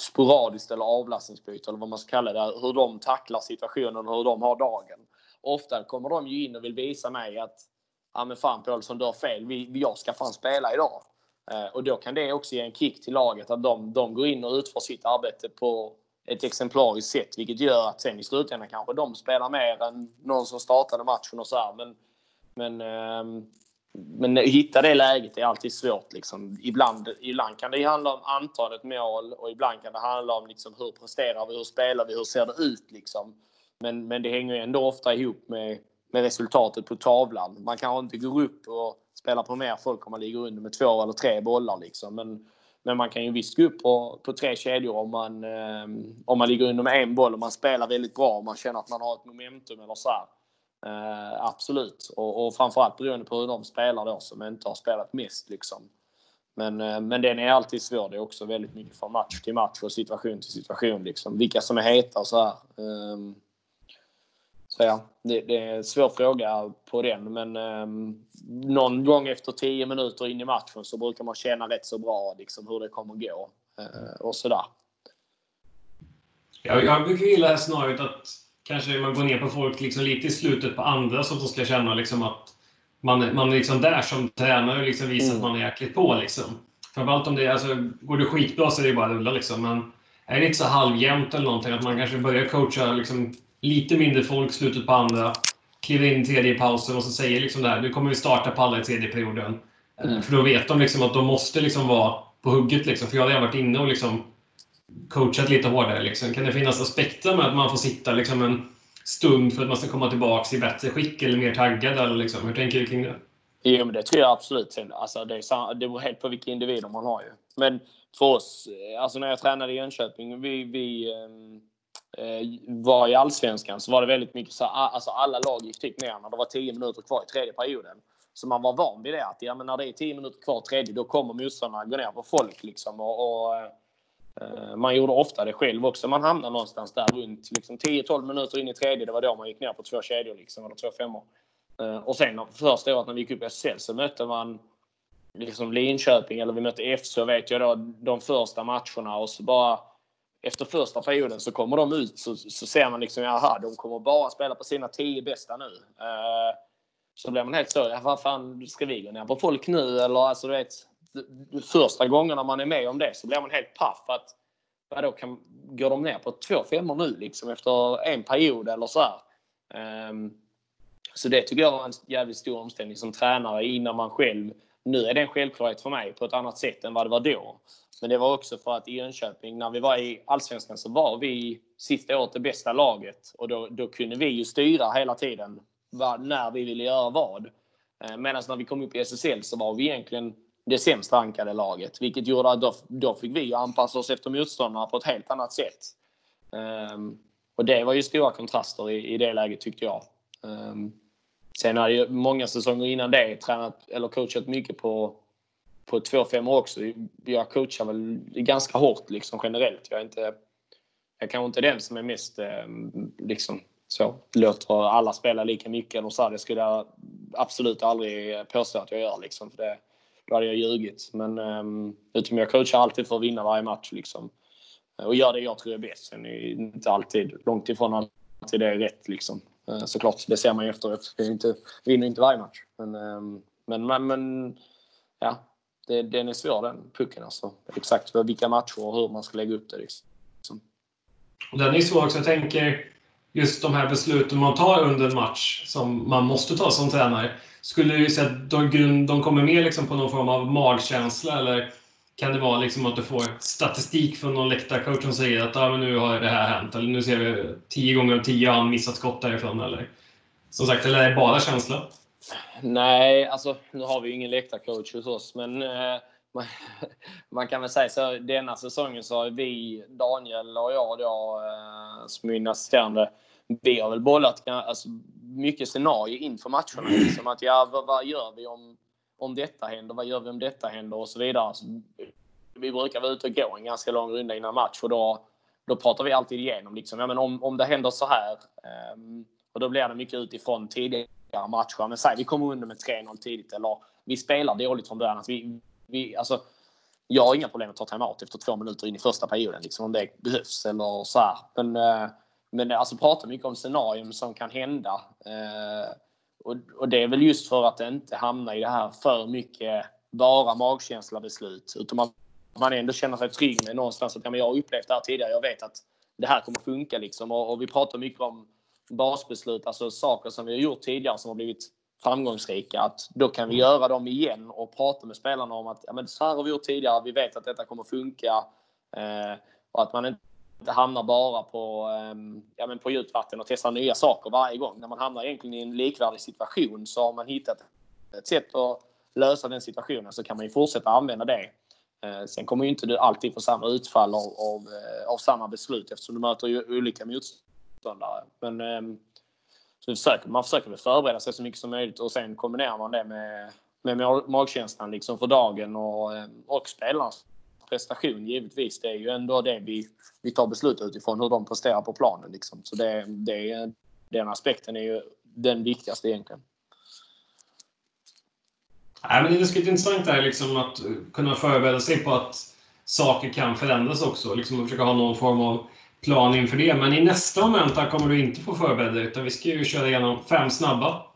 sporadiskt eller avlastningsbyte eller vad man ska kalla det, hur de tacklar situationen och hur de har dagen. Ofta kommer de ju in och vill visa mig att ja men fan Paulsson, du har fel. Vi, jag ska fan spela idag. Eh, och då kan det också ge en kick till laget att de, de går in och utför sitt arbete på ett exemplariskt sätt, vilket gör att sen i slutändan kanske de spelar mer än någon som startade matchen och så här. Men, men, ehm, men hitta det läget är alltid svårt. Liksom. Ibland, ibland kan det handla om antalet mål och ibland kan det handla om liksom, hur presterar vi, hur spelar vi, hur ser det ut liksom. Men, men det hänger ändå ofta ihop med, med resultatet på tavlan. Man kanske inte går upp och spelar på mer folk om man ligger under med två eller tre bollar liksom. Men, men man kan ju visst gå upp på, på tre kedjor om man, eh, om man ligger under med en boll och man spelar väldigt bra och man känner att man har ett momentum eller så här. Eh, absolut. Och, och framförallt beroende på hur de spelar då som inte har spelat mest liksom. Men, eh, men den är alltid svår. Det är också väldigt mycket från match till match och situation till situation. Liksom. Vilka som är heta och så här. Ehm, Ja, det, det, är en svår fråga på den. Men um, någon gång efter tio minuter in i matchen så brukar man känna rätt så bra liksom, hur det kommer gå. Uh, och sådär. Jag, jag brukar gilla scenariot att kanske man går ner på folk liksom lite i slutet på andra så att de ska känna liksom att man, man är liksom där som tränare och liksom visar mm. att man är jäkligt på. Liksom. Framförallt om det alltså, går det skitbra så är det bara att rulla. Liksom. Men är det inte så halvjämnt eller någonting, att man kanske börjar coacha liksom, lite mindre folk slutet på andra, kliver in i tredje pausen och så säger liksom det här, nu kommer vi starta på alla i tredje perioden. Mm. För då vet de liksom att de måste liksom vara på hugget. Liksom. För jag har redan varit inne och liksom coachat lite hårdare. Liksom. Kan det finnas aspekter med att man får sitta liksom en stund för att man ska komma tillbaka i bättre skick eller mer taggad? Eller liksom? Hur tänker du kring det? Jo, men det tror jag absolut. Alltså, det, är, det beror helt på vilka individer man har. Ju. Men för oss, alltså när jag tränade i Jönköping, vi, vi eh, Eh, var i Allsvenskan, så var det väldigt mycket så alltså alla lag gick typ ner när det var 10 minuter kvar i tredje perioden. Så man var van vid det att ja, men när det är 10 minuter kvar i tredje, då kommer motståndarna gå ner på folk. Liksom, och, och Eh, man gjorde ofta det själv också. Man hamnade någonstans där runt liksom 10-12 minuter in i tredje. Det var då man gick ner på två kedjor, liksom, eller två femmor. Eh, och sen första året när vi gick upp i SSL så mötte man liksom Linköping eller vi mötte FC vet jag då, de första matcherna och så bara efter första perioden så kommer de ut så, så ser man liksom, jaha, de kommer bara spela på sina tio bästa nu. Uh, så blir man helt så, ja, vad fan, ska vi gå ner på folk nu eller alltså du vet, första gångerna man är med om det så blir man helt paff. Att, vadå, kan, går de ner på två femmor nu liksom efter en period eller så um, så det tycker jag var en jävligt stor omställning som tränare innan man själv... Nu är det en självklarhet för mig på ett annat sätt än vad det var då. Men det var också för att i Jönköping, när vi var i Allsvenskan, så var vi sista året det bästa laget. Och då, då kunde vi ju styra hela tiden när vi ville göra vad. Eh, medan när vi kom upp i SSL så var vi egentligen det sämst rankade laget. Vilket gjorde att då, då fick vi anpassa oss efter motståndarna på ett helt annat sätt. Um, och det var ju stora kontraster i, i det läget tyckte jag. Um, sen har ju många säsonger innan det tränat eller coachat mycket på, på 2-5 också. Jag coachar väl ganska hårt liksom generellt. Jag är inte jag kanske inte den som är mest ehm, liksom så låter alla spela lika mycket eller så. Det skulle jag absolut aldrig påstå att jag gör liksom. För det, då hade jag ljugit. Men um, utom jag coachar alltid för att vinna varje match. Liksom. Och gör det jag tror är bäst. Sen är inte alltid, långt ifrån alltid det är rätt. Liksom. Uh, såklart, det ser man ju efteråt. Jag inte, vinner inte varje match. Men, um, men, men, men, ja, det, den är svår den pucken alltså. Exakt vilka matcher och hur man ska lägga upp det. Liksom. Den är svår också. Jag tänker just de här besluten man tar under en match som man måste ta som tränare. Skulle du säga att de, de kommer mer liksom på någon form av magkänsla eller kan det vara liksom att du får statistik från någon läktarcoach som säger att ah, men nu har det här hänt eller nu ser vi tio gånger av tio har han missat skott därifrån eller som sagt, eller är det bara känsla? Nej, alltså nu har vi ju ingen läktarcoach hos oss men eh, man, (laughs) man, kan väl säga så denna säsongen så har vi, Daniel och jag då, eh, som min assisterande, vi har väl bollat alltså, mycket scenarier inför matcherna. (clears throat) Liksom att ja, vad, vad, gör vi om, om detta händer? Vad gör vi om detta händer? Och så vidare. Alltså, vi brukar vara ute och gå en ganska lång runda innan match och då, då pratar vi alltid igenom liksom, ja, men om, om det händer så här. Um, och då blir det mycket utifrån tidigare matcher. Men säg vi kommer under med 3-0 tidigt eller vi spelar dåligt från början. Alltså, vi, vi, alltså, jag har inga problem att ta timeout efter två minuter in i första perioden liksom, om det behövs eller så här. Men, eh, men alltså prata mycket om scenarion som kan hända. Eh, och, och, det är väl just för att inte hamna i det här för mycket bara magkänsla beslut. Utan man, man ändå känner sig trygg med någonstans att ja, men jag har upplevt det här tidigare. Jag vet att det här kommer funka liksom. Och, och vi pratar mycket om basbeslut, alltså saker som vi har gjort tidigare som har blivit framgångsrika. Att då kan vi göra dem igen och prata med spelarna om att ja, men så här har vi gjort tidigare. Vi vet att detta kommer funka. Eh, och att man inte hamnar bara på, eh, ja, men på djupt vatten och testar nya saker varje gång. När man hamnar egentligen i en likvärdig situation så har man hittat ett sätt att lösa den situationen så kan man ju fortsätta använda det. Eh, sen kommer ju inte du alltid få samma utfall av, av, eh, av samma beslut eftersom du möter ju olika motståndare. Men ehm, så försöker, man försöker förbereda sig så mycket som möjligt och sen kombinerar man det med med magkänslan liksom för dagen och, ehm, och spelarnas prestation givetvis. Det är ju ändå det vi, vi tar beslut utifrån, hur de presterar på planen. Liksom. Så det, det, den aspekten är ju den viktigaste egentligen. Nej, men det är lite intressant där liksom att kunna förbereda sig på att saker kan förändras också. Liksom att försöka ha någon form av plan inför det. Men i nästa moment kommer du inte få förbereda dig, utan vi ska ju köra igenom fem snabba.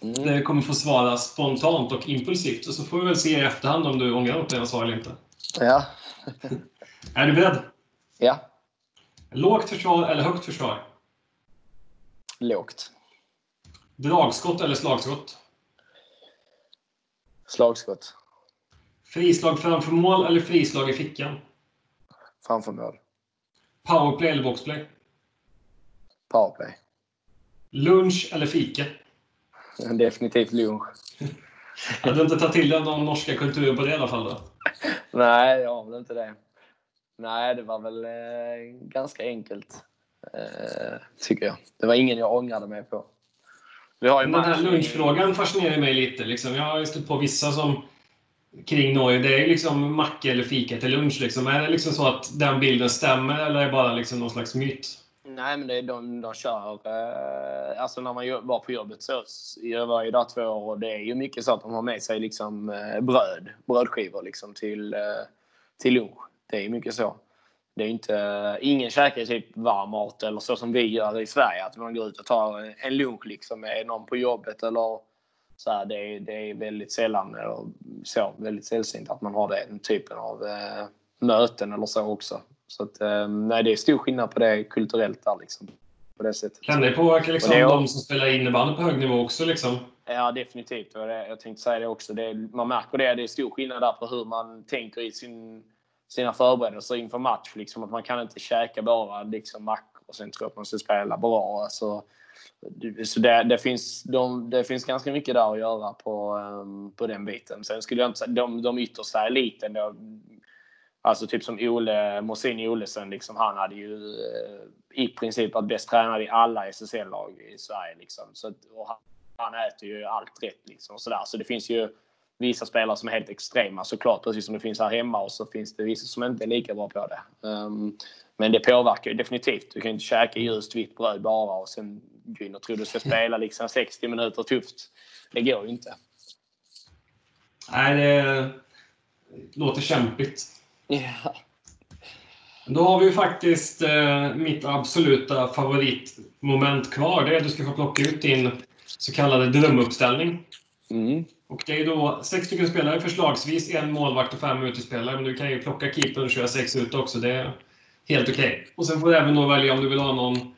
Mm. Där du kommer få svara spontant och impulsivt. Och så får vi väl se i efterhand om du ångrar något jag sa eller inte. Ja. (laughs) är du beredd? Ja. Lågt försvar eller högt försvar? Lågt. Dragskott eller slagskott? Slagskott. Frislag framför mål eller frislag i fickan? Framför mål. Powerplay eller boxplay? Powerplay. Lunch eller fika? (laughs) Definitivt lunch. (laughs) Hade du inte tagit till dig någon norska kulturen på det i alla fall? Då? (laughs) Nej, jag har väl inte det. Nej, det var väl eh, ganska enkelt. Eh, tycker jag. Det var ingen jag ångrade mig på. Vi har ju Den här lunchfrågan fascinerar mig lite. Liksom. Jag har stött på vissa som kring Norge. Det är ju liksom macka eller fika till lunch. Liksom. Är det liksom så att den bilden stämmer eller är det bara liksom någon slags myt? Nej, men det är de, de kör. Eh, alltså när man var på jobbet så. Jag var ju där två år och det är ju mycket så att de har med sig liksom eh, bröd. Brödskivor liksom till, eh, till lunch. Det är ju mycket så. Det är inte, eh, ingen käkar typ varm mat eller så som vi gör i Sverige. Att man går ut och tar en lunch liksom med någon på jobbet eller så här, det, är, det är väldigt sällan, eller så, väldigt sällsynt att man har den typen av eh, möten eller så också. Så att, eh, nej, det är stor skillnad på det kulturellt där liksom. På det sättet. Kan det påverka liksom, det är, de som spelar innebandy på hög nivå också? Liksom? Ja, definitivt. Jag tänkte säga det också. Det är, man märker det. Det är stor skillnad där på hur man tänker i sin, sina förberedelser inför match. Liksom, att man kan inte käka bara liksom, mackor och sen tro att man ska spela bra. Alltså, så det, det, finns, de, det finns ganska mycket där att göra på, ehm, på den biten. Sen skulle jag inte säga, de, de yttersta eliten då, Alltså typ som Ole, Mosini Olesen, liksom, han hade ju eh, i princip varit bäst tränad i alla SSL-lag i Sverige. Liksom. Så, och han, han äter ju allt rätt. Liksom, och så, där. så det finns ju vissa spelare som är helt extrema såklart, precis som det finns här hemma. Och så finns det vissa som inte är lika bra på det. Um, men det påverkar ju definitivt. Du kan inte käka ljust vitt bröd bara och sen gå in och tro du ska spela liksom 60 minuter tufft. Det går ju inte. Nej, det låter kämpigt. Ja. Då har vi faktiskt eh, mitt absoluta favoritmoment kvar. Det är att du ska få plocka ut din så kallade drömuppställning. Mm. Och det är då sex stycken spelare, förslagsvis en målvakt och fem utespelare. Men du kan ju plocka keepern och köra sex ut också. Det är helt okej. Okay. Och sen får du även då välja om du vill ha någon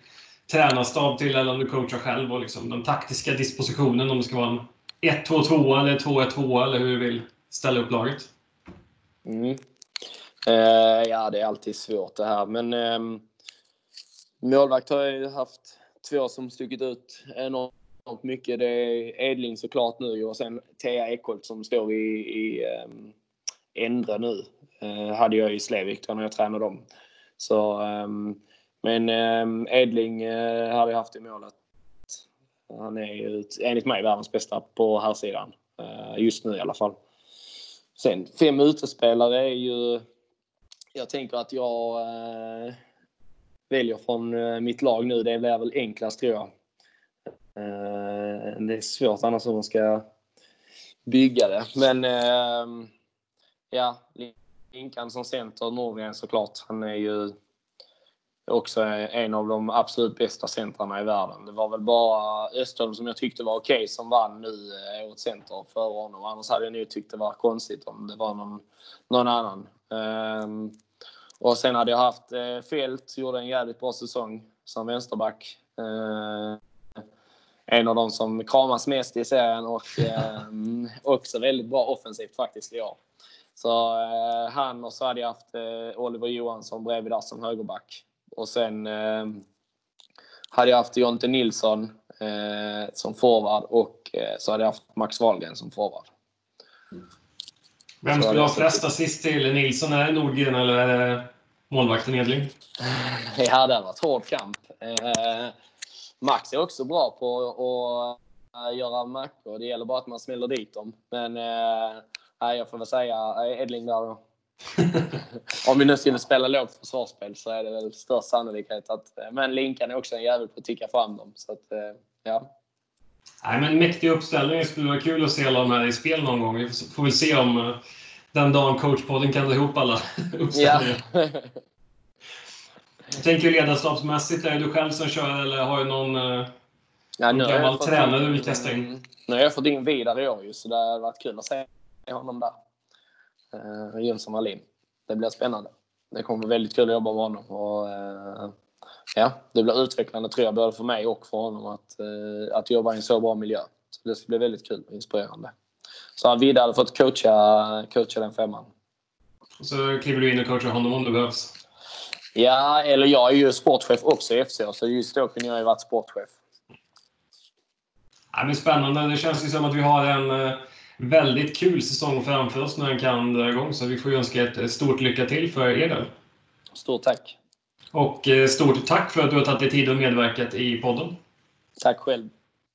tränarstab till eller om du coachar själv och liksom den taktiska dispositionen om det ska vara en 1-2-2 eller 2-1-2 eller hur du vill ställa upp laget. Mm. Eh, ja, det är alltid svårt det här, men eh, målvakt har jag ju haft två som stuckit ut enormt mycket. Det är Edling såklart nu och sen Thea Ekholt som står i, i eh, Endre nu. Eh, hade jag i Slevik när jag tränade dem. Så, um, men eh, Edling eh, hade jag haft i målet. Han är ju enligt mig världens bästa på här sidan Eh, just nu i alla fall. Sen fem utespelare är ju... Jag tänker att jag eh, väljer från eh, mitt lag nu. Det blir väl enklast tror jag. Eh, det är svårt annars hur man ska bygga det. Men ehm, ja, Linkan som center, Norgren såklart. Han är ju också en av de absolut bästa centrarna i världen. Det var väl bara Östholm som jag tyckte var okej okay, som vann nu eh, åt center före honom. Annars hade jag nog tyckt det var konstigt om det var någon, någon annan. Um, och sen hade jag haft uh, Fält, gjorde en jävligt bra säsong som vänsterback. Uh, en av de som kramas mest i serien och um, också väldigt bra offensivt faktiskt i år. Så uh, han och så hade jag haft Oliver Johansson bredvid där som högerback. Och sen eh, hade jag haft Jonte Nilsson eh, som forward och eh, så hade jag haft Max Wahlgren som forward. Vem skulle ha flest assist till Nilsson? Är det Nordgren eller är det målvakten Edling? (laughs) Ja, det har varit hård kamp. Eh, Max är också bra på göra mackor. Det gäller bara att man smäller dit dem. Men eh, jag får väl säga Edling där då. (laughs) Om vi nu skulle spela lågt försvarsspel så är det väl störst sannolikhet att... Men Linkan är också en jävel på att ticka fram dem. Så att, ja. Nej, men mäktig uppställning. Det skulle vara kul att se alla de här i spel någon gång. Vi får väl se om den dagen coachpodden kan dra ihop alla (laughs) uppställningar. Ja. Jag tänker ledarstabsmässigt, är det du själv som kör eller har du någon, ja, någon gammal tränare du vill testa in? Nu har jag fått in Vidar i år så det har varit kul att se honom där. Uh, Jönsson Wallin. Det blir spännande. Det kommer bli väldigt kul att jobba med honom. Och, uh, ja, det blir utvecklande tror jag, både för mig och för honom att, uh, att jobba i en så bra miljö. Så det ska bli väldigt kul och inspirerande. Så Vidar hade fått coacha, coacha den femman. Så kliver du in och coachar honom om det behövs? Ja, eller jag är ju sportchef också i FC, så just då kunde jag ju varit sportchef. Ja, men spännande. Det känns ju som att vi har en eh, väldigt kul säsong framför oss när den kan dra igång. Så vi får önska ett stort lycka till för er del. Stort tack! Och eh, stort tack för att du har tagit dig tid och medverkat i podden. Tack själv!